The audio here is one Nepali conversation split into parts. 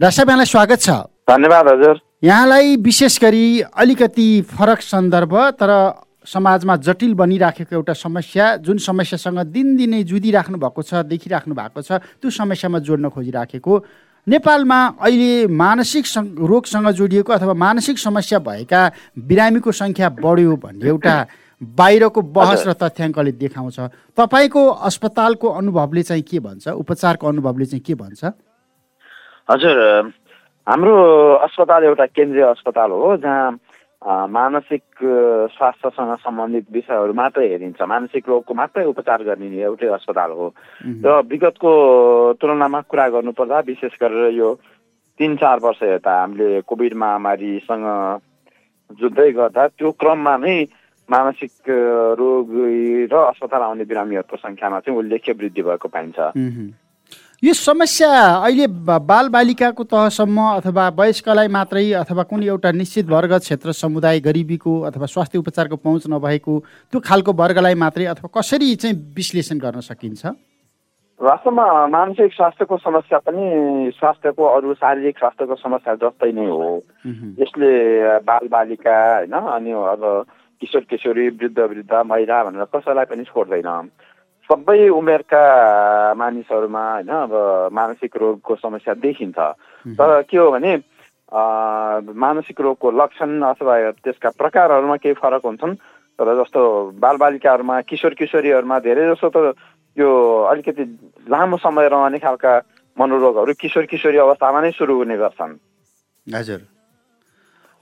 डाक्टर साहब यहाँलाई स्वागत छ। धन्यवाद हजुर। यहाँलाई विशेष गरी अलिकति फरक सन्दर्भ तर समाजमा जटिल बनिराखेको एउटा समस्या जुन समस्यासँग दिनदिनै जुधिराख्नु भएको छ देखिराख्नु भएको छ त्यो समस्यामा जोड्न खोजिराखेको। नेपालमा अहिले मानसिक रोगसँग जोडिएको अथवा मानसिक समस्या भएका बिरामीको सङ्ख्या बढ्यो भन्ने एउटा बाहिरको बहस र तथ्याङ्कले देखाउँछ। तपाईँको अस्पतालको अनुभवले चाहिँ के भन्छ? उपचारको अनुभवले चाहिँ के भन्छ? हजुर हाम्रो अस्पताल एउटा केन्द्रीय अस्पताल हो जहाँ मानसिक स्वास्थ्यसँग सम्बन्धित विषयहरू मात्रै हेरिन्छ। मानसिक रोगको मात्रै उपचार गर्ने एउटै अस्पताल हो। र विगतको तुलनामा कुरा गर्नुपर्दा विशेष गरेर यो तिन चार वर्ष यता हामीले कोभिड महामारीसँग जुझ्दै गर्दा त्यो क्रममा नै मानसिक रोग र अस्पताल आउने बिरामीहरूको सङ्ख्यामा चाहिँ उल्लेख्य वृद्धि भएको पाइन्छ। यो समस्या अहिले बालबालिकाको तहसम्म अथवा वयस्कलाई मात्रै अथवा कुनै एउटा निश्चित वर्ग क्षेत्र समुदाय गरिबीको अथवा स्वास्थ्य उपचारको पहुँच नभएको त्यो खालको वर्गलाई मात्रै अथवा कसरी चाहिँ विश्लेषण गर्न सकिन्छ? वास्तवमा मानसिक स्वास्थ्यको समस्या पनि स्वास्थ्यको अरू शारीरिक स्वास्थ्यको समस्या जस्तै नै हो। यसले बालबालिका होइन अनि अब किशोर किशोरी वृद्ध वृद्ध महिला भनेर कसैलाई पनि छोड्दैन। सबै उमेरका मानिसहरूमा होइन अब मानसिक रोगको समस्या देखिन्छ। तर के हो भने मानसिक रोगको लक्षण अथवा त्यसका प्रकारहरूमा केही फरक हुन्छन्। तर जस्तो बालबालिकाहरूमा किशोर किशोरीहरूमा धेरै जसो त यो अलिकति लामो समय रहने खालका मनोरोगहरू किशोर किशोरी अवस्थामा नै सुरु हुने गर्छन्। हजुर।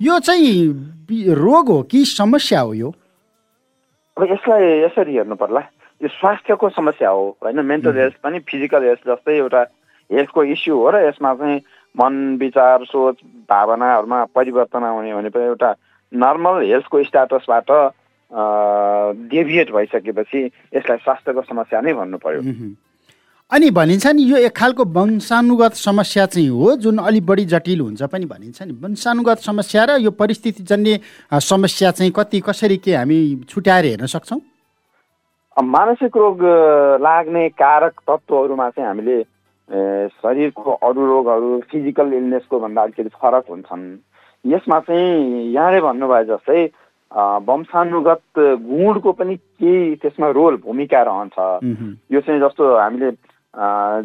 यो चाहिँ रोग हो कि समस्या हो यो? अब यसलाई यसरी हेर्नु पर्ला यो स्वास्थ्यको समस्या हो होइन? मेन्टल हेल्थ पनि फिजिकल हेल्थ जस्तै एउटा हेल्थको इस्यु हो र यसमा चाहिँ मन विचार सोच भावनाहरूमा परिवर्तन आउने भनेको एउटा नर्मल हेल्थको स्ट्याटसबाट डेभिएट भइसकेपछि यसलाई स्वास्थ्यको समस्या नै भन्नु पर्यो। अनि भनिन्छ नि यो एक खालको वंशानुगत समस्या चाहिँ हो जुन अलिक बढी जटिल हुन्छ पनि भनिन्छ नि। वंशानुगत समस्या र यो परिस्थितिजन्य समस्या चाहिँ कति कसरी के हामी छुट्याएर हेर्न सक्छौँ? मानसिक रोग लाग्ने कारक तत्त्वहरूमा चाहिँ हामीले शरीरको अरू रोगहरू फिजिकल इलनेसको भन्दा अलिकति फरक हुन्छन्। यसमा चाहिँ यहाँले भन्नुभयो जस्तै वंशानुगत गुणको पनि केही त्यसमा रोल भूमिका रहन्छ। यो चाहिँ जस्तो हामीले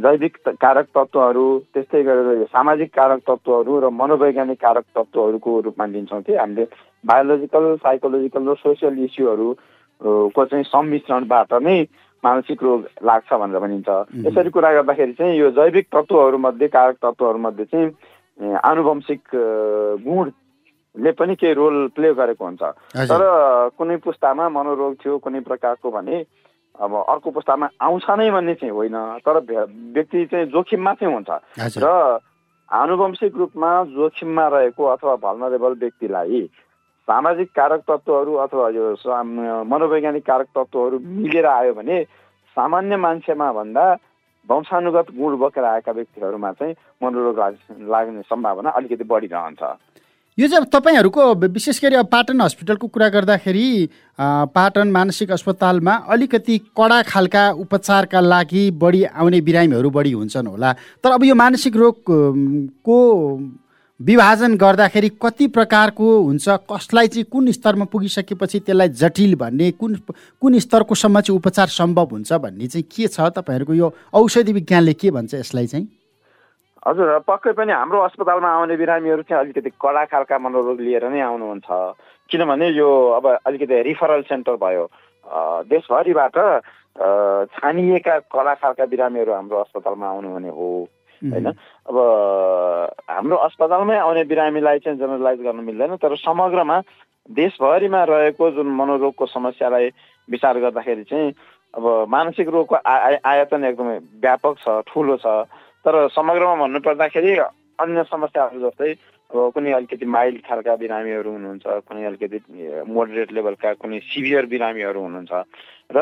जैविक कारक तत्त्वहरू त्यस्तै गरेर यो सामाजिक कारक तत्त्वहरू र मनोवैज्ञानिक कारक तत्त्वहरूको रूपमा लिन्छौँ कि हामीले। बायोलोजिकल साइकोलोजिकल र सोसियल इस्युहरू को चाहिँ सम्मिश्रणबाट नै मानसिक रोग लाग्छ भनेर भनिन्छ। यसरी कुरा गर्दाखेरि चाहिँ यो जैविक तत्त्वहरूमध्ये कारक तत्त्वहरूमध्ये चाहिँ आनुवंशिक गुणले पनि केही रोल प्ले गरेको हुन्छ। तर कुनै पुस्तामा मनोरोग थियो कुनै प्रकारको भने अब अर्को पुस्तामा आउँछ नै भन्ने चाहिँ होइन। तर व्यक्ति चाहिँ जोखिममा चाहिँ हुन्छ। र आनुवंशिक रूपमा जोखिममा रहेको अथवा भल्नरेबल व्यक्तिलाई सामाजिक कारक तत्त्वहरू अथवा यो मनोवैज्ञानिक कारक तत्त्वहरू मिलेर आयो भने सामान्य मान्छेमा भन्दा वंशानुगत गुण बोकेर आएका व्यक्तिहरूमा चाहिँ मनोरोग लाग- लाग्ने सम्भावना अलिकति बढी रहन्छ। यो चाहिँ तपाईँहरूको विशेष गरी अब पाटन हस्पिटलको कुरा गर्दाखेरि पाटन मानसिक अस्पतालमा अलिकति कडा खालका उपचारका लागि बढी आउने बिरामीहरू बढी हुन्छन् होला। तर अब यो मानसिक रोग अम, को विभाजन गर्दाखेरि कति प्रकारको हुन्छ कसलाई चाहिँ कुन स्तरमा पुगिसकेपछि त्यसलाई जटिल भन्ने कुन कुन स्तरकोसम्म चाहिँ उपचार सम्भव हुन्छ भन्ने चाहिँ के छ? तपाईँहरूको यो औषधि विज्ञानले के भन्छ यसलाई चाहिँ? हजुर पक्कै पनि हाम्रो अस्पतालमा आउने बिरामीहरू चाहिँ अलिकति कडा खालका मनोरोग लिएर नै आउनुहुन्छ। किनभने यो अब अलिकति रिफरल सेन्टर भयो। देशभरिबाट छानिएका कडा खालका बिरामीहरू हाम्रो अस्पतालमा आउनुहुने हो। होइन? अब हाम्रो अस्पतालमै आउने बिरामीलाई चाहिँ जेनरलाइज गर्न मिल्दैन तर समग्रमा देशभरिमा रहेको जुन मनोरोगको समस्यालाई विचार गर्दाखेरि चाहिँ अब मानसिक रोगको आयतन एकदमै व्यापक छ ठुलो छ। तर समग्रमा भन्नुपर्दाखेरि अन्य समस्याहरू जस्तै कुनै अलिकति माइल्ड खालका बिरामीहरू हुनुहुन्छ कुनै अलिकति मोडरेट लेभलका कुनै सिभियर बिरामीहरू हुनुहुन्छ र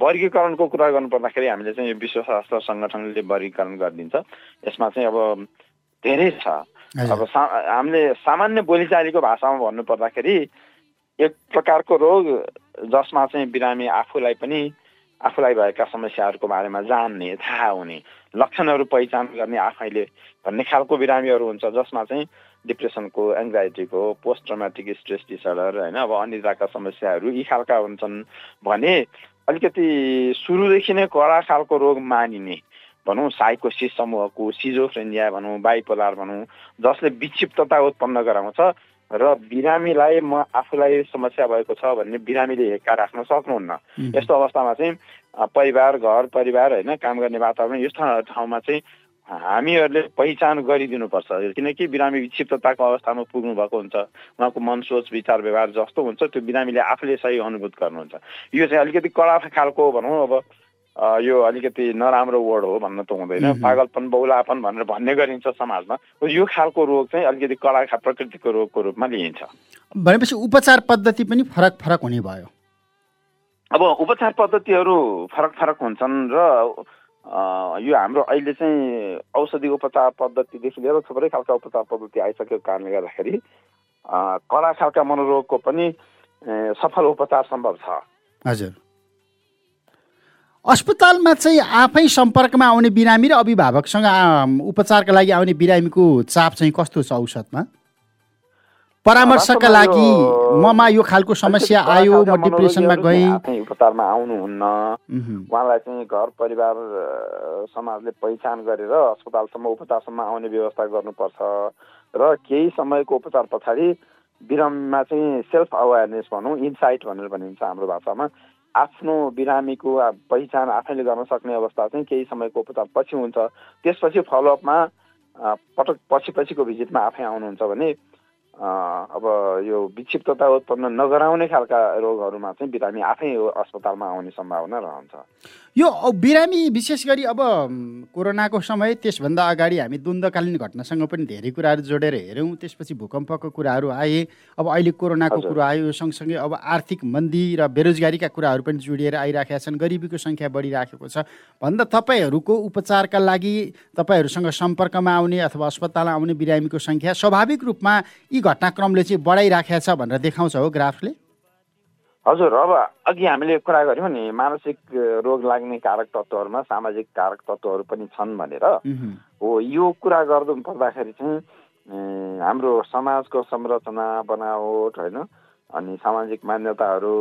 वर्गीकरणको कुरा गर्नुपर्दाखेरि हामीले चाहिँ यो विश्व स्वास्थ्य सङ्गठनले वर्गीकरण गरिदिन्छ। यसमा चाहिँ अब धेरै छ। अब सा हामीले सामान्य बोलीचालीको भाषामा भन्नुपर्दाखेरि एक प्रकारको रोग जसमा चाहिँ बिरामी आफूलाई पनि आफूलाई भएका समस्याहरूको बारेमा जान्ने थाहा हुने लक्षणहरू पहिचान गर्ने आफैले भन्ने खालको बिरामीहरू हुन्छ जसमा चाहिँ डिप्रेसनको एङ्जाइटीको पोस्ट ट्रोमेटिक स्ट्रेस डिसअर्डर होइन? अब अनिद्राका समस्याहरू यी खालका हुन्छन् भने अलिकति सुरुदेखि नै कडा खालको रोग मानिने भनौँ साइकोसिस समूहको सिजोफ्रेनिया भनौँ बाइपोलार भनौँ जसले विक्षिप्तता उत्पन्न गराउँछ र बिरामीलाई म आफूलाई समस्या भएको छ भन्ने बिरामीले हेक्का राख्न सक्नुहुन्न। यस्तो अवस्थामा चाहिँ परिवार घर परिवार होइन काम गर्ने वातावरण यस्तो ठाउँमा चाहिँ हामीहरूले पहिचान गरिदिनुपर्छ। किनकि बिरामी विक्षिप्तताको अवस्थामा पुग्नु भएको हुन्छ। उहाँको मन सोच विचार व्यवहार जस्तो हुन्छ त्यो बिरामीले आफूले सही अनुभूत गर्नुहुन्छ। यो चाहिँ अलिकति कडा खालको भनौँ अब। यो अलिकति नराम्रो वर्ड हो भन्न त हुँदैन। पागलपन बौलापन भनेर भन्ने गरिन्छ समाजमा। यो खालको रोग चाहिँ अलिकति कडा प्रकृतिको रोगको रूपमा लिइन्छ। भनेपछि उपचार पद्धति पनि फरक फरक हुने भयो। अब उपचार पद्धतिहरू फरक फरक हुन्छन् र यो हाम्रो अहिले चाहिँ औषधि उपचार पद्धतिदेखि लिएर थुप्रै खालका उपचार पद्धति आइसकेको कारणले गर्दाखेरि कडा खालका मनोरोगको पनि सफल उपचार सम्भव छ। हजुर। अस्पतालमा चाहिँ आफै सम्पर्कमा आउने बिरामी र अभिभावकसँग उपचारका लागि आउने बिरामीको चाप चाहिँ कस्तो छ औषधमा? परामर्शका लागि ममा यो खालको समस्या आयो म डिप्रेसनमा गएँ। उपचारमा आउनुहुन्न। उहाँलाई चाहिँ घर परिवार समाजले पहिचान गरेर अस्पतालसम्म उपचारसम्म आउने व्यवस्था गर्नुपर्छ। र केही समयको उपचार पछाडि बिरामीमा चाहिँ सेल्फ अवेरनेस भनौँ इन्साइट भनेर भनिन्छ हाम्रो भाषामा। आफ्नो बिरामीको पहिचान आफैले गर्न सक्ने अवस्था चाहिँ केही समयको उपचार पछि हुन्छ। त्यसपछि फलोअपमा पटक पछि पछिको भिजिटमा आफै आउनुहुन्छ भने अब यो विक्षिप्तता उत्पन्न नगराउने खालका रोगहरूमा चाहिँ बिरामी आफै अस्पतालमा आउने सम्भावना रहन्छ। यो बिरामी विशेष गरी अब कोरोनाको समय त्यसभन्दा अगाडि हामी द्वन्द्वकालीन घटनासँग पनि धेरै कुराहरू जोडेर हेऱ्यौँ। त्यसपछि भूकम्पको कुराहरू आए। अब अहिले कोरोनाको कुरो आयो। सँगसँगै अब आर्थिक मन्दी र बेरोजगारीका कुराहरू पनि जोडिएर आइराखेका छन्। गरिबीको सङ्ख्या बढिराखेको छ। भन्दा तपाईँहरूको उपचारका लागि तपाईँहरूसँग सम्पर्कमा आउने अथवा अस्पतालमा आउने बिरामीको सङ्ख्या स्वाभाविक रूपमा यी घटनाक्रमले चाहिँ बढाइराखेको छ भनेर देखाउँछ हो ग्राफले। हजुर अब अघि हामीले कुरा गऱ्यौँ नि मानसिक रोग लाग्ने कारक तत्त्वहरूमा सामाजिक कारक तत्त्वहरू पनि छन् भनेर। हो यो कुरा गर्नु पर्दाखेरि चाहिँ हाम्रो समाजको संरचना बनावट होइन? अनि सामाजिक मान्यताहरू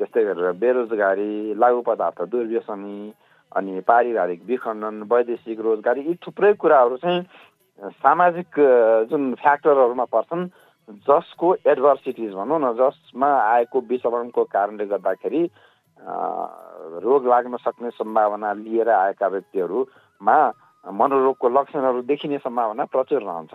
त्यस्तै गरेर बेरोजगारी लागु पदार्थ दुर्व्यसनी अनि पारिवारिक विखण्डन वैदेशिक रोजगारी यी थुप्रै कुराहरू चाहिँ सामाजिक जुन फ्याक्टरहरूमा पर्छन् जसको एडभर्सिटिज भनौँ न जसमा आएको विचरणको कारणले गर्दाखेरि रोग लाग्न सक्ने सम्भावना लिएर आएका व्यक्तिहरूमा मनोरोगको लक्षणहरू देखिने सम्भावना प्रचुर रहन्छ।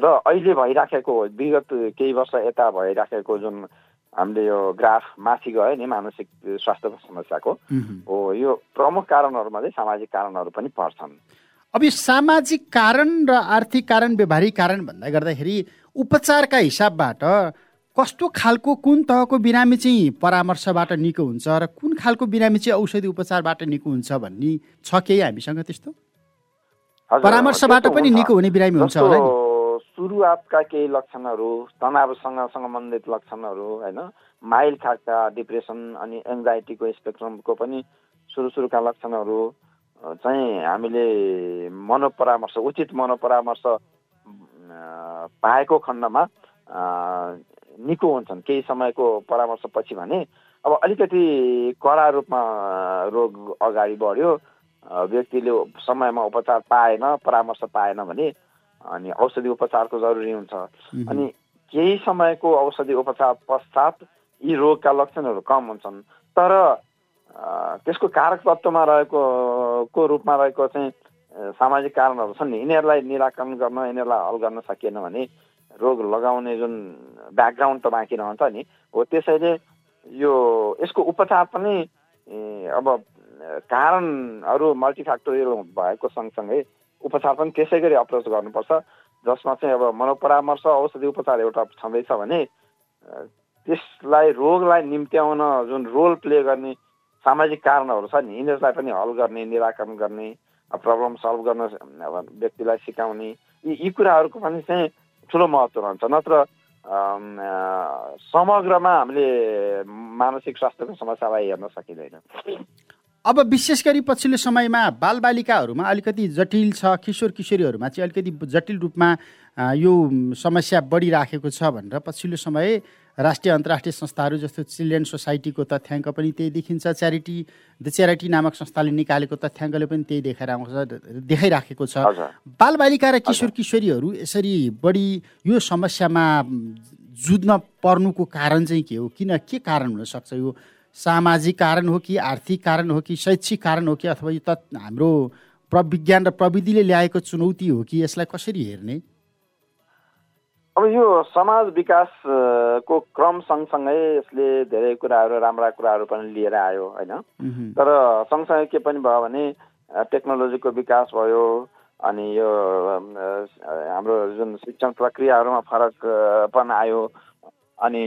र अहिले भइराखेको विगत केही वर्ष यता भइराखेको जुन हामीले यो ग्राफ माथि गयो नि मानसिक स्वास्थ्यको समस्याको हो यो प्रमुख कारणहरूमा चाहिँ सामाजिक कारणहरू पनि पर्छन्। अब यो सामाजिक कारण र आर्थिक कारण व्यवहारिक कारण भन्दा गर्दाखेरि उपचारका हिसाबबाट कस्तो खालको कुन तहको बिरामी चाहिँ परामर्शबाट निको हुन्छ र कुन खालको बिरामी चाहिँ औषधि उपचारबाट निको हुन्छ भन्ने छ केही हामीसँग त्यस्तो? परामर्शबाट पनि निको हुने बिरामी हुन्छ होला नि। सुरुवातका केही लक्षणहरू तनावसँग सम्बन्धित लक्षणहरू होइन? माइल खालका डिप्रेसन अनि एङ्जाइटीको स्पेक्ट्रमको पनि सुरु सुरुका लक्षणहरू चाहिँ हामीले मनोपरामर्श उचित मनोपरामर्श पाएको खण्डमा निको हुन्छन्। केही समयको परामर्शपछि भने अब अलिकति कडा रूपमा रोग अगाडि बढ्यो। व्यक्तिले समयमा उपचार पाएन परामर्श पाएन भने अनि औषधि उपचारको जरुरी हुन्छ। अनि केही समयको औषधि उपचार पश्चात यी रोगका लक्षणहरू कम हुन्छन्। तर त्यसको कारक तत्त्वमा रहेको को रूपमा रहेको चाहिँ सामाजिक कारणहरू छन् नि यिनीहरूलाई निराकरण गर्न यिनीहरूलाई हल गर्न सकिएन भने रोग लगाउने जुन ब्याकग्राउन्ड त बाँकी रहन्छ नि हो त्यसैले यो यसको उपचार पनि अब कारणहरू मल्टिफ्याक्टोरियल भएको सँगसँगै उपचार पनि त्यसै गरी अप्रोच गर्नुपर्छ जसमा चाहिँ अब मनोपरामर्श औषधि उपचार एउटा छँदैछ भने त्यसलाई रोगलाई निम्त्याउन जुन रोल प्ले गर्ने सामाजिक कारणहरू छ नि यिनीहरूलाई पनि हल गर्ने निराकरण गर्ने प्रब्लम सल्भ गर्न व्यक्तिलाई सिकाउने यी यी कुराहरूको पनि चाहिँ ठुलो महत्त्व रहन्छ। नत्र समग्रमा हामीले मानसिक स्वास्थ्यको समस्यालाई हेर्न सकिँदैन। अब विशेष गरी पछिल्लो समयमा बालबालिकाहरूमा अलिकति जटिल छ किशोर किशोरीहरूमा चाहिँ अलिकति जटिल रूपमा यो समस्या बढिराखेको छ भनेर पछिल्लो समय राष्ट्रिय अन्तर्राष्ट्रिय संस्थाहरू जस्तो चिल्ड्रेन सोसाइटीको तथ्याङ्क पनि त्यही देखिन्छ। च्यारिटी द च्यारिटी नामक संस्थाले निकालेको तथ्याङ्कले पनि त्यही देखाइरहेको देखाइराखेको छ। बालबालिका र किशोर किशोरीहरू यसरी बढी यो समस्यामा जुझ्न पर्नुको कारण चाहिँ के हो? किन के कारण हुनसक्छ यो सामाजिक कारण हो कि आर्थिक कारण हो कि शैक्षिक कारण हो कि अथवा यो त हाम्रो प्रविज्ञान र प्रविधिले ल्याएको चुनौती हो कि यसलाई कसरी हेर्ने? अब यो समाज विकासको क्रम सँगसँगै यसले धेरै कुराहरू राम्रा कुराहरू पनि लिएर आयो होइन? तर सँगसँगै के पनि भयो भने टेक्नोलोजीको विकास भयो अनि यो हाम्रो जुन शिक्षण प्रक्रियाहरूमा फरक पनि आयो अनि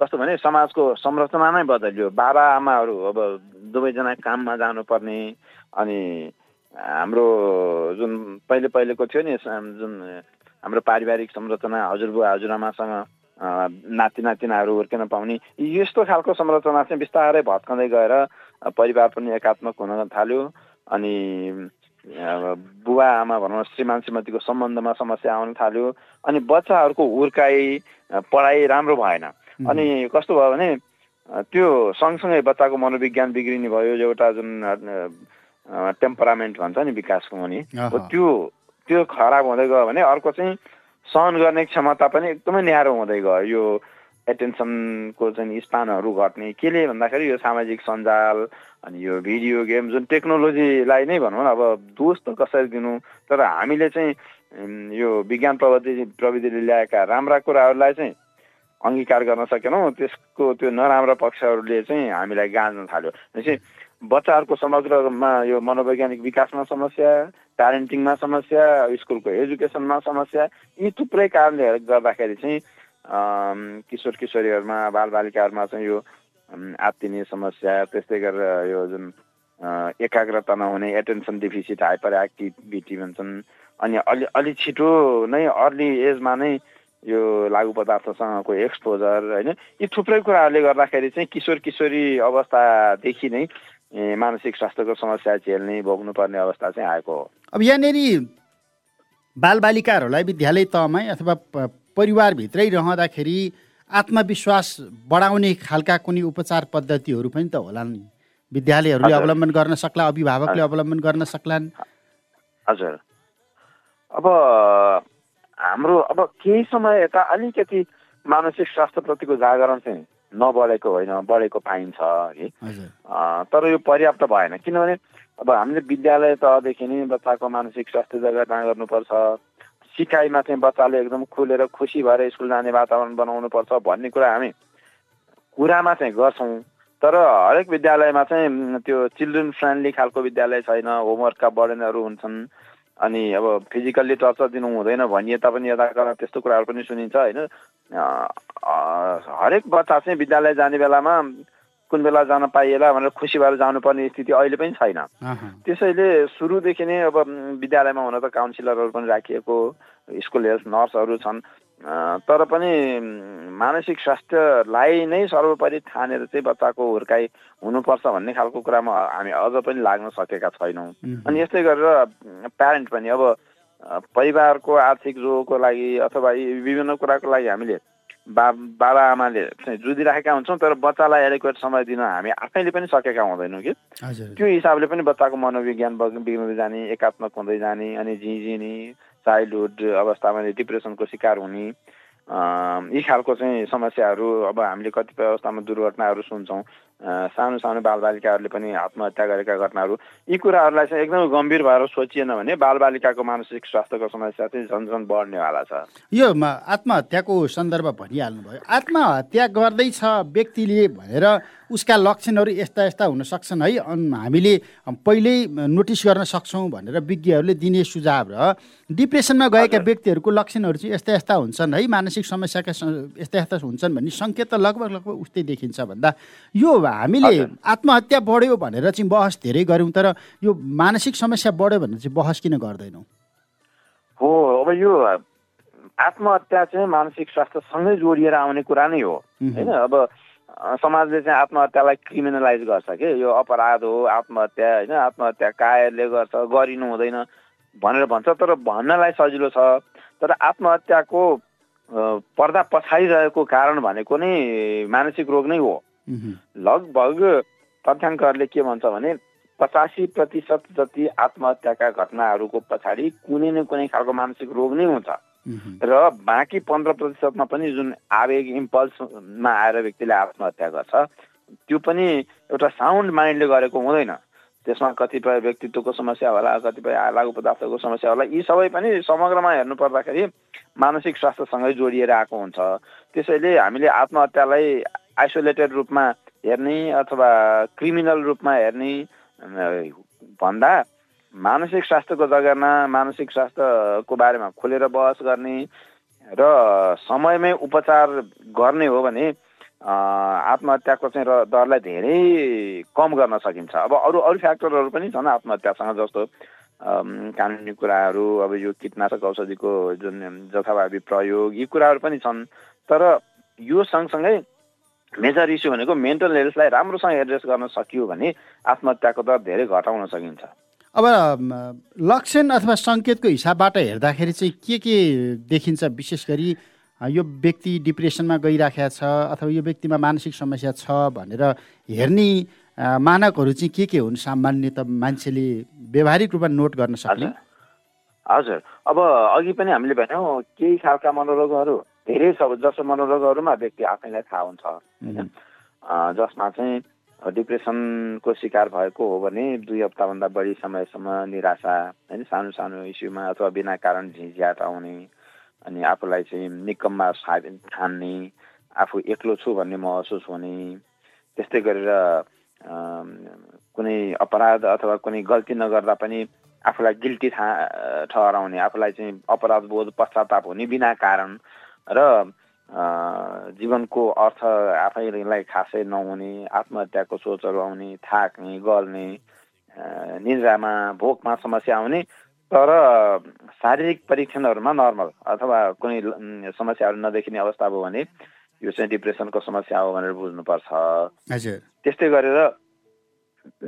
कस्तो भने समाजको संरचना नै बदलियो। बाबा आमाहरू अब दुवैजना काममा जानुपर्ने अनि हाम्रो जुन पहिले पहिलेको थियो नि जुन हाम्रो पारिवारिक संरचना हजुरबुवा हजुरआमासँग नाति नातिनाहरू हुर्किन पाउने। यस्तो खालको संरचना चाहिँ बिस्तारै भत्काउँदै गएर परिवार पनि एकात्मक हुन थाल्यो। अनि बुवा आमा भनौँ श्रीमान श्रीमतीको सम्बन्धमा समस्या आउन थाल्यो। अनि बच्चाहरूको हुर्काइ पढाइ राम्रो भएन। अनि कस्तो भयो भने त्यो सँगसँगै बच्चाको मनोविज्ञान बिग्रिने भयो एउटा जुन टेम्परामेन्ट भन्छ नि विकासको पनि त्यो त्यो खराब हुँदै गयो भने अर्को चाहिँ सहन गर्ने क्षमता पनि एकदमै न्यारो हुँदै गयो। यो एटेन्सनको चाहिँ स्थानहरू घट्ने केले भन्दाखेरि यो सामाजिक सञ्जाल अनि यो भिडियो गेम जुन टेक्नोलोजीलाई नै भनौँ न अब दोष त कसरी दिनु? तर हामीले चाहिँ यो विज्ञान प्रविधि प्रविधिले ल्याएका राम्रा कुराहरूलाई चाहिँ अङ्गीकार गर्न सकेनौँ। त्यसको त्यो नराम्रा पक्षहरूले चाहिँ हामीलाई गाँच्न थाल्यो। भनेपछि बच्चाहरूको समग्रमा यो मनोवैज्ञानिक विकासमा समस्या प्यारेन्टिङमा समस्या स्कुलको एजुकेसनमा समस्या यी थुप्रै कारणले गर्दाखेरि चाहिँ किशोर किशोरीहरूमा बालबालिकाहरूमा चाहिँ यो आत्तिने समस्या त्यस्तै गरेर यो जुन एकाग्रता नहुने एटेन्सन डिफिसिट हाइपर एक्टिभिटी भन्छन् अनि अलि अलि छिटो नै अर्ली एजमा नै यो लागु पदार्थसँगको एक्सपोजर होइन? यी थुप्रै कुराहरूले गर्दाखेरि चाहिँ किशोर किशोरी अवस्थादेखि नै मानसिक स्वास्थ्यको समस्या झेल्ने भोग्नुपर्ने अवस्था चाहिँ आएको हो अब यहाँनिर बालबालिकाहरूलाई विद्यालय तहमै अथवा परिवारभित्रै रहँदाखेरि आत्मविश्वास बढाउने खालका कुनै उपचार पद्धतिहरू पनि त होला नि विद्यालयहरूले अवलम्बन गर्न सक्ला अभिभावकले अवलम्बन गर्न सक्लान्। हजुर। अब हाम्रो अब केही समय यता अलिकति मानसिक स्वास्थ्यप्रतिको जागरण चाहिँ नबढेको होइन बढेको पाइन्छ है। तर यो पर्याप्त भएन। किनभने अब हामीले विद्यालय तहदेखि नै बच्चाको मानसिक स्वास्थ्य जगेर्ना गर्नुपर्छ सिकाइमा चाहिँ बच्चाले एकदम खुलेर खुसी भएर स्कुल जाने वातावरण बनाउनुपर्छ भन्ने कुरा हामी कुरामा चाहिँ गर्छौँ। तर हरेक विद्यालयमा चाहिँ त्यो चिल्ड्रेन फ्रेन्डली खालको विद्यालय छैन। होमवर्कका बर्डनहरू हुन्छन्। अनि अब फिजिकल्ली टर्चर दिनु हुँदैन भनिए तापनि यता त्यस्तो कुराहरू पनि सुनिन्छ होइन? हरेक बच्चा चाहिँ विद्यालय जाने बेलामा कुन बेला जान पाइएला भनेर खुसी भएर जानुपर्ने स्थिति अहिले पनि छैन। त्यसैले सुरुदेखि नै अब विद्यालयमा हुन त काउन्सिलरहरू पनि राखिएको स्कुल हेल्थ नर्सहरू छन्। तर पनि मानसिक स्वास्थ्यलाई नै सर्वोपरि ठानेर चाहिँ बच्चाको हुर्काइ हुनुपर्छ भन्ने खालको कुरामा हामी अझ पनि लाग्न सकेका छैनौँ। अनि यस्तै गरेर प्यारेन्ट पनि अब परिवारको आर्थिक जोको लागि अथवा विभिन्न कुराको लागि हामीले बा बाबा आमाले चाहिँ जुधिराखेका हुन्छौँ तर बच्चालाई एडेक्वेट समय दिन हामी आफैले पनि सकेका हुँदैनौँ कि। त्यो हिसाबले पनि बच्चाको मनोविज्ञान बिग्रिँदै जाने एकात्मक हुँदै जाने अनि झिझिने चाइल्डहुड अवस्थामा डिप्रेसनको शिकार हुने यी खालको चाहिँ समस्याहरू अब हामीले कतिपय अवस्थामा दुर्घटनाहरू सुन्छौँ। सानो सानो बालबालिकाहरूले पनि आत्महत्या गरेका घटनाहरू यी कुराहरूलाई चाहिँ एकदमै गम्भीर भएर सोचिएन भने बालबालिकाको मानसिक स्वास्थ्यको समस्या चाहिँ झन् झन् बढ्नेवाला छ। यो आत्महत्याको सन्दर्भ भनिहाल्नुभयो। आत्महत्या गर्दैछ व्यक्तिले भनेर उसका लक्षणहरू यस्ता यस्ता हुन सक्छन् है। हामीले पहिल्यै नोटिस गर्न सक्छौँ भनेर विज्ञहरूले दिने सुझाव र डिप्रेसनमा गएका व्यक्तिहरूको लक्षणहरू चाहिँ यस्ता यस्ता हुन्छन् है। मानसिक समस्याका यस्ता यस्ता हुन्छन् भन्ने सङ्केत त लगभग लगभग उस्तै देखिन्छ भन्दा। यो हामीले आत्महत्या बढ्यो भनेर चाहिँ बहस धेरै गऱ्यौँ तर यो मानसिक समस्या बढ्यो भनेर चाहिँ बहस किन गर्दैनौँ? हो अब यो आत्महत्या चाहिँ मानसिक स्वास्थ्यसँगै जोडिएर आउने कुरा नै हो। होइन? अब समाजले चाहिँ आत्महत्यालाई क्रिमिनलाइज गर्छ कि? यो अपराध हो आत्महत्या होइन? आत्महत्या कायरले गर्छ गरिनु हुँदैन भनेर भन्छ। तर भन्नलाई सजिलो छ। तर आत्महत्याको पर्दा पछाडिरहेको कारण भनेको नै मानसिक रोग नै हो। लगभग तथ्याङ्कहरूले के भन्छ भने पचासी प्रतिशत जति आत्महत्याका घटनाहरूको पछाडि कुनै न कुनै खालको मानसिक रोग नै हुन्छ। र बाँकी पन्ध्र प्रतिशतमा पनि जुन आवेग इम्पल्समा आएर व्यक्तिले आत्महत्या गर्छ त्यो पनि एउटा साउन्ड माइन्डले गरेको हुँदैन। त्यसमा कतिपय व्यक्तित्वको समस्या होला कतिपय लागु पदार्थको समस्या होला यी सबै पनि समग्रमा हेर्नु पर्दाखेरि मानसिक स्वास्थ्यसँगै जोडिएर आएको हुन्छ। त्यसैले हामीले आत्महत्यालाई आइसोलेटेड रूपमा हेर्ने अथवा क्रिमिनल रूपमा हेर्ने भन्दा मानसिक स्वास्थ्यको जग्गामा मानसिक स्वास्थ्यको बारेमा खोलेर बहस गर्ने र समयमै उपचार गर्ने हो भने आत्महत्याको चाहिँ र दरलाई धेरै कम गर्न सकिन्छ। अब अरू अरू फ्याक्टरहरू पनि छन् आत्महत्यासँग जस्तो कानुनी कुराहरू अब यो कीटनाशक औषधिको जुन जथाभावी प्रयोग यी कुराहरू पनि छन्। तर यो सँगसँगै मेजर इस्यु भनेको मेन्टल हेल्थलाई राम्रोसँग एड्रेस गर्न सकियो भने आत्महत्याको दर धेरै घटाउन सकिन्छ। अब लक्षण अथवा सङ्केतको हिसाबबाट हेर्दाखेरि चाहिँ के के देखिन्छ? विशेष गरी यो व्यक्ति डिप्रेसनमा गइराखेको छ अथवा यो व्यक्तिमा मानसिक समस्या छ भनेर हेर्ने मानकहरू चाहिँ के के हुन् सामान्य त मान्छेले व्यवहारिक रूपमा नोट गर्न सक्छ हजुर। अब अघि पनि हामीले भन्यौँ केही खालका मनोरोगहरू धेरै छ जस्तो मनोरोगहरूमा व्यक्ति आफैलाई थाहा हुन्छ। होइन जसमा चाहिँ डिप्रेसनको शिकार भएको हो भने दुई हप्ताभन्दा बढी समयसम्म निराशा होइन सानो सानो इस्युमा अथवा बिना कारण झिझ्याट आउने अनि आफूलाई चाहिँ निकममा ठान्ने आफू एक्लो छु भन्ने महसुस हुने त्यस्तै गरेर कुनै अपराध अथवा कुनै गल्ती नगर्दा पनि आफूलाई गिल्टी ठहराउने आफूलाई चाहिँ अपराध बोध पश्चाताप हुने बिना कारण र जीवनको अर्थ आफैलाई खासै नहुने आत्महत्याको सोचहरू आउने थाक्ने गल्ने निन्द्रामा भोकमा समस्या आउने तर शारीरिक परीक्षणहरूमा नर्मल अथवा कुनै समस्याहरू नदेखिने अवस्था भयो भने यो चाहिँ डिप्रेसनको समस्या हो भनेर बुझ्नुपर्छ। त्यस्तै गरेर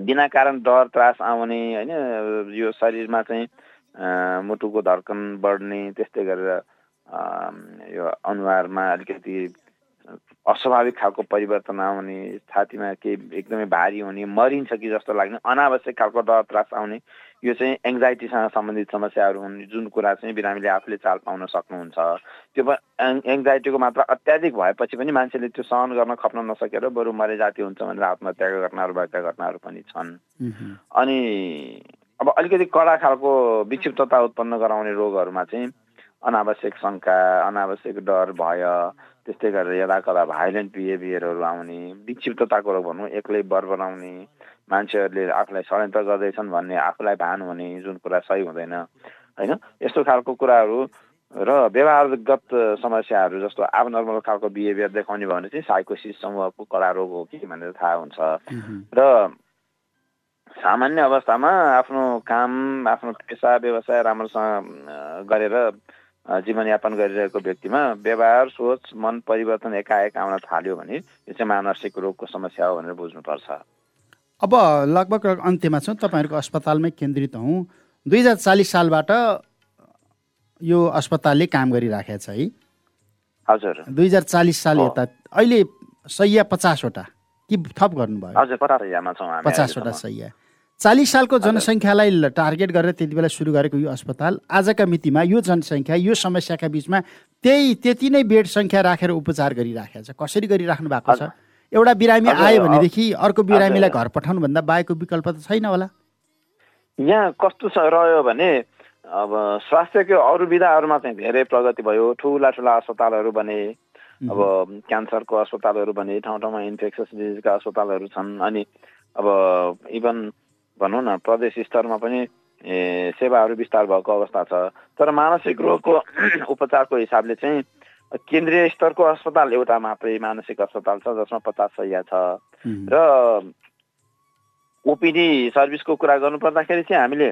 बिना कारण डर त्रास आउने होइन यो शरीरमा चाहिँ मुटुको धड्कन बढ्ने त्यस्तै गरेर यो अनुहारमा अलिकति अस्वाभाविक खालको परिवर्तन आउने छातीमा केही एकदमै भारी हुने मरिन्छ कि जस्तो लाग्ने अनावश्यक खालको डर त्रास आउने यो चाहिँ एङ्जाइटीसँग सम्बन्धित समस्याहरू हुन् जुन कुरा चाहिँ बिरामीले आफूले चाल पाउन सक्नुहुन्छ। त्यो एङ्जाइटीको मात्रा अत्याधिक भएपछि पनि मान्छेले त्यो सहन गर्न खप्न नसकेर बरु मरे जाति हुन्छ भनेर आत्महत्याका घटनाहरू भएका घटनाहरू पनि छन्। अनि अब अलिकति कडा खालको विक्षिप्तता उत्पन्न गराउने रोगहरूमा चाहिँ अनावश्यक शङ्का अनावश्यक डर भय त्यस्तै गरेर यदा कदा भाइलेन्ट बिहेभियरहरू आउने विक्षिप्तताको रोग भनौँ एक्लै बर बनाउने मान्छेहरूले आफूलाई षड्यन्त्र गर्दैछन् भन्ने आफूलाई भान हुने जुन कुरा सही हुँदैन होइन? यस्तो खालको कुराहरू र व्यवहारगत समस्याहरू जस्तो अब नर्मल खालको बिहेभियर देखाउने भयो भने चाहिँ साइकोसिस समूहको कडा रोग हो कि भनेर थाहा हुन्छ। र सामान्य अवस्थामा आफ्नो काम आफ्नो पेसा व्यवसाय राम्रोसँग गरेर जीवनयापन गरिरहेको व्यक्तिमा व्यवहार सोच मन परिवर्तन एकाएक आउन थाल्यो भने यो चाहिँ मानसिक रोगको समस्या हो भनेर बुझ्नुपर्छ। अब लगभग अन्त्यमा छौँ। तपाईँहरूको अस्पतालमै केन्द्रित हौँ। दुई हजार चालिस सालबाट यो अस्पतालले काम गरिराखेको छ है। हजुर। दुई हजार चालिस साल यता। अहिले सैया पचासवटा। कि थप गर्नुभयो? हजुर पचासवटा सैया चालिस सालको जनसङ्ख्यालाई टार्गेट गरेर त्यति बेला सुरु गरेको यो अस्पताल आजका मितिमा यो जनसङ्ख्या यो समस्याका बिचमा त्यही त्यति नै बेड सङ्ख्या राखेर उपचार गरिराखेको छ। कसरी गरिराख्नु भएको छ? एउटा बिरामी आयो भनेदेखि अर्को बिरामीलाई घर पठाउनुभन्दा बाहेकको विकल्प त छैन होला। यहाँ कस्तो छ रह्यो भने अब स्वास्थ्यको अरू विधाहरूमा चाहिँ धेरै प्रगति भयो। ठुला ठुला अस्पतालहरू बने अब क्यान्सरको अस्पतालहरू बने ठाउँ ठाउँमा इन्फेक्सस डिजिजका अस्पतालहरू छन्। अनि अब इभन भनौँ न प्रदेश स्तरमा पनि सेवाहरू विस्तार भएको अवस्था छ तर मानसिक रोगको उपचारको हिसाबले चाहिँ केन्द्रीय स्तरको अस्पताल एउटा मात्रै मानसिक अस्पताल छ जसमा पचास सय छ र ओपिडी सर्भिसको कुरा गर्नुपर्दाखेरि चाहिँ हामीले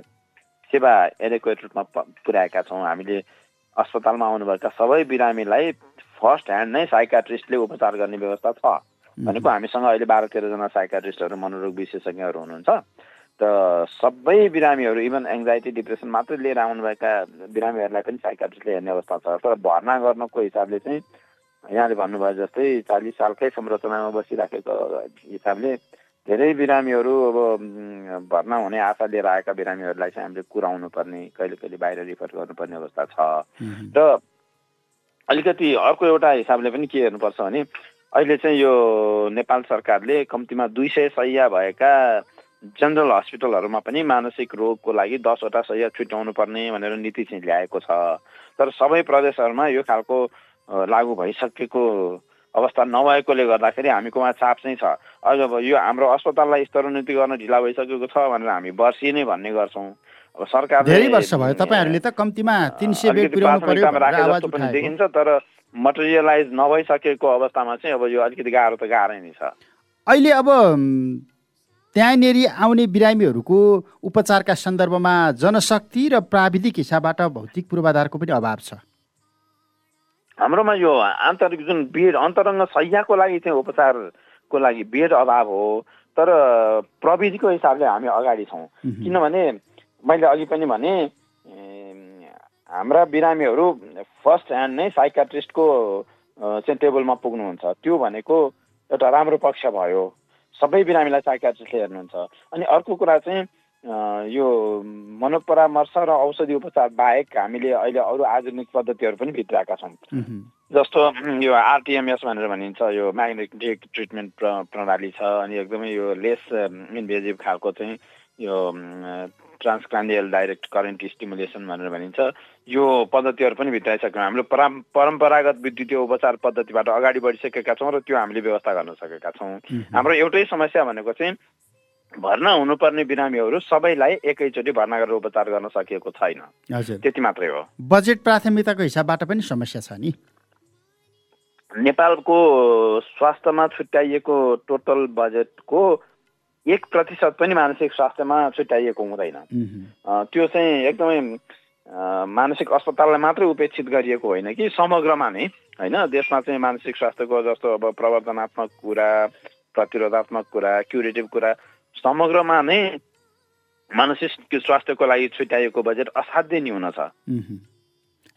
सेवा एडेक्वेट रूपमा पुर्याएका छौँ हामीले अस्पतालमा आउनुभएका सबै बिरामीलाई फर्स्ट ह्यान्ड नै साइकाट्रिस्टले उपचार गर्ने व्यवस्था छ भनेको हामीसँग अहिले बाह्र तेह्रजना साइकाट्रिस्टहरू मनोरोग विशेषज्ञहरू हुनुहुन्छ त सबै बिरामीहरू इभन एङ्जाइटी डिप्रेसन मात्रै लिएर आउनुभएका बिरामीहरूलाई पनि साइकाट्रिस्टले हेर्ने अवस्था छ। तर भर्ना गर्नको हिसाबले चाहिँ यहाँले भन्नुभयो जस्तै चालिस सालकै संरचनामा बसिराखेको हिसाबले धेरै बिरामीहरू अब भर्ना हुने आशा लिएर आएका बिरामीहरूलाई चाहिँ हामीले कुराउनु पर्ने कहिले कहिले बाहिर रिफर गर्नुपर्ने अवस्था छ। र अलिकति अर्को एउटा हिसाबले पनि के हेर्नुपर्छ भने अहिले चाहिँ यो नेपाल सरकारले कम्तीमा दुई सय सय भएका जेनरल हस्पिटलहरूमा पनि मानसिक रोगको लागि दसवटा सय छुट्याउनु पर्ने भनेर नीति चाहिँ ल्याएको छ। तर सबै प्रदेशहरूमा यो खालको लागू भइसकेको अवस्था नभएकोले गर्दाखेरि हामीकोमा चाप चाहिँ छ। अझ अब यो हाम्रो अस्पताललाई स्तरोन्नति गर्न ढिला भइसकेको छ भनेर हामी वर्षी नै भन्ने गर्छौँ। अब सरकार धेरै वर्ष भयो। तपाईँहरूले त कम्तीमा तिन सय बेड पुर्याउनु पर्यो पनि देखिन्छ तर मटेरियलाइज नभइसकेको अवस्थामा चाहिँ अब यो अलिकति गाह्रो त गाह्रै नै छ। अहिले अब त्यहाँनिर आउने बिरामीहरूको उपचारका सन्दर्भमा जनशक्ति र प्राविधिक हिसाबबाट भौतिक पूर्वाधारको पनि अभाव छ। हाम्रोमा यो आन्तरिक जुन बेड अन्तरङ्ग सयको लागि चाहिँ उपचारको लागि बेड अभाव हो तर प्रविधिको हिसाबले हामी अगाडि छौँ। किनभने मैले अघि पनि भने हाम्रा बिरामीहरू फर्स्ट ह्यान्ड नै साइकाट्रिस्टको चाहिँ टेबलमा पुग्नुहुन्छ। त्यो भनेको एउटा राम्रो पक्ष भयो। सबै बिरामीलाई साइकाट्रिस्टले हेर्नुहुन्छ। अनि अर्को कुरा चाहिँ यो मनोपरामर्श र औषधि उपचार बाहेक हामीले अहिले अरू आधुनिक पद्धतिहरू पनि भित्राएका छौँ। जस्तो यो आरटिएमएस भनेर भनिन्छ यो म्याग्नेटिक ट्रिटमेन्ट प्र प्रणाली छ। अनि एकदमै यो लेस इन्भेजिभ खालको चाहिँ यो ट्रान्सक्रान्डियल डाइरेक्ट करेन्ट स्टिमुलेसन भनेर भनिन्छ। यो पद्धतिहरू पनि भित्राइसक्यौँ हामीले परा परम्परागत विद्युतीय उपचार पद्धतिबाट अगाडि बढिसकेका छौँ र त्यो हामीले व्यवस्था गर्न सकेका छौँ। हाम्रो एउटै समस्या भनेको चाहिँ भर्ना हुनुपर्ने बिरामीहरू सबैलाई एकैचोटि भर्ना गरेर उपचार गर्न सकिएको छैन। त्यति मात्रै हो। बजेट प्राथमिकताको हिसाबबाट पनि समस्या छ नि। नेपालको स्वास्थ्यमा छुट्याइएको टोटल बजेटको एक प्रतिशत पनि मानसिक स्वास्थ्यमा छुट्याइएको हुँदैन। त्यो चाहिँ एकदमै मानसिक अस्पताललाई मात्रै उपेक्षित गरिएको होइन कि समग्रमा नै होइन? देशमा चाहिँ मानसिक स्वास्थ्यको जस्तो अब प्रवर्धनात्मक कुरा प्रतिरोधात्मक कुरा क्युरेटिभ कुरा समग्रमा नै मानसिक स्वास्थ्यको लागि छुट्याइएको बजेट असाध्यै न्यून छ।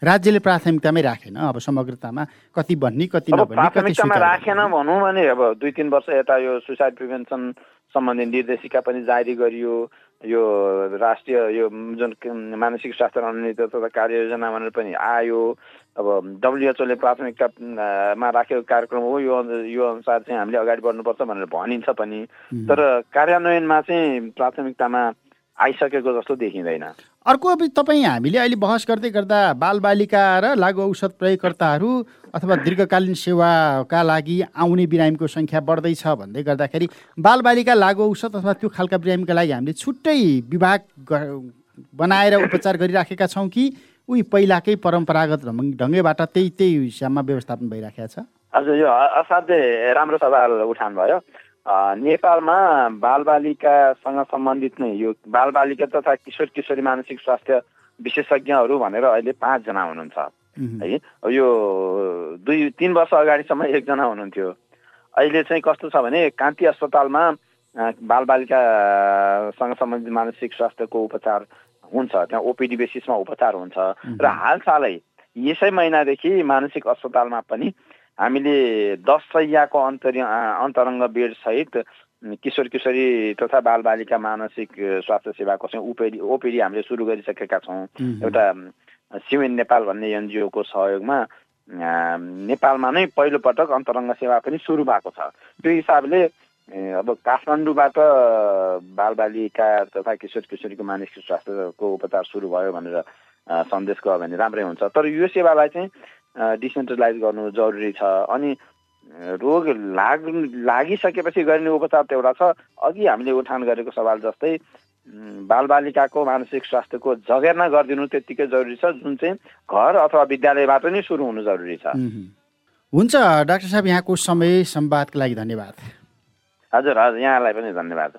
राज्यले प्राथमिकतामै राखेन अब समग्रतामा कति भन्ने कति प्राथमिकतामा राखेन भनौँ भने अब दुई तिन वर्ष यता यो सुसाइड प्रिभेन्सन सम्बन्धी निर्देशिका पनि जारी गरियो। यो राष्ट्रिय यो जुन मानसिक स्वास्थ्य रणनीति तथा कार्ययोजना भनेर पनि आयो। अब डब्लुएचओले प्राथमिकतामा राखेको कार्यक्रम हो यो यो अनुसार चाहिँ हामीले अगाडि बढ्नुपर्छ भनेर भनिन्छ पनि। तर कार्यान्वयनमा चाहिँ प्राथमिकतामा आइसकेको जस्तो देखिँदैन। अर्को अब तपाईँ हामीले अहिले बहस गर्दै गर्दा बालबालिका र लागु औषध प्रयोगकर्ताहरू अथवा दीर्घकालीन सेवाका लागि आउने बिरामीको सङ्ख्या बढ्दैछ भन्दै गर्दाखेरि बालबालिका लागु औषध अथवा त्यो खालका बिरामीका लागि हामीले छुट्टै विभाग बनाएर उपचार गरिराखेका छौँ कि उही पहिलाकै परम्परागत ढङ्गैबाट त्यही त्यही हिसाबमा व्यवस्थापन भइराखेको छ? हजुर यो असाध्यै राम्रो सवाल उठान भयो नेपालमा बालबालिकासँग सम्बन्धित नै यो बालबालिका तथा किशोर किशोरी मानसिक स्वास्थ्य विशेषज्ञहरू भनेर अहिले पाँचजना हुनुहुन्छ। है यो दुई तिन वर्ष अगाडिसम्म एकजना हुनुहुन्थ्यो। अहिले चाहिँ कस्तो छ भने कान्ति अस्पतालमा बालबालिकासँग सम्बन्धित मानसिक स्वास्थ्यको उपचार हुन्छ। त्यहाँ ओपिडी बेसिसमा उपचार हुन्छ। र हालसालै यसै महिनादेखि मानसिक अस्पतालमा पनि हामीले दस सयको अन्तर अन्तरङ्ग बेडसहित किशोर किशोरी तथा बालबालिका मानसिक स्वास्थ्य सेवाको चाहिँ ओपिडी ओपिडी हामीले सुरु गरिसकेका छौँ। एउटा सिमेन नेपाल भन्ने एनजिओको सहयोगमा नेपालमा नै पहिलोपटक अन्तरङ्ग सेवा पनि सुरु भएको छ। त्यो हिसाबले अब काठमाडौँबाट बालबालिका तथा किशोर किशोरीको मानसिक स्वास्थ्यको उपचार सुरु भयो भनेर सन्देश गयो भने राम्रै हुन्छ। तर यो सेवालाई चाहिँ डिसेन्ट्रलाइज गर्नु जरुरी छ। अनि रोग लाग लागिसकेपछि गरिने उपचार त एउटा छ। अघि हामीले उठान गरेको सवाल जस्तै बालबालिकाको मानसिक स्वास्थ्यको जगेर्ना गरिदिनु त्यत्तिकै जरुरी छ जुन चाहिँ घर अथवा विद्यालयबाट नै सुरु हुनु जरुरी छ। हुन्छ डाक्टर साहब यहाँको समय संवादको लागि धन्यवाद। हजुर हजुर यहाँलाई पनि धन्यवाद।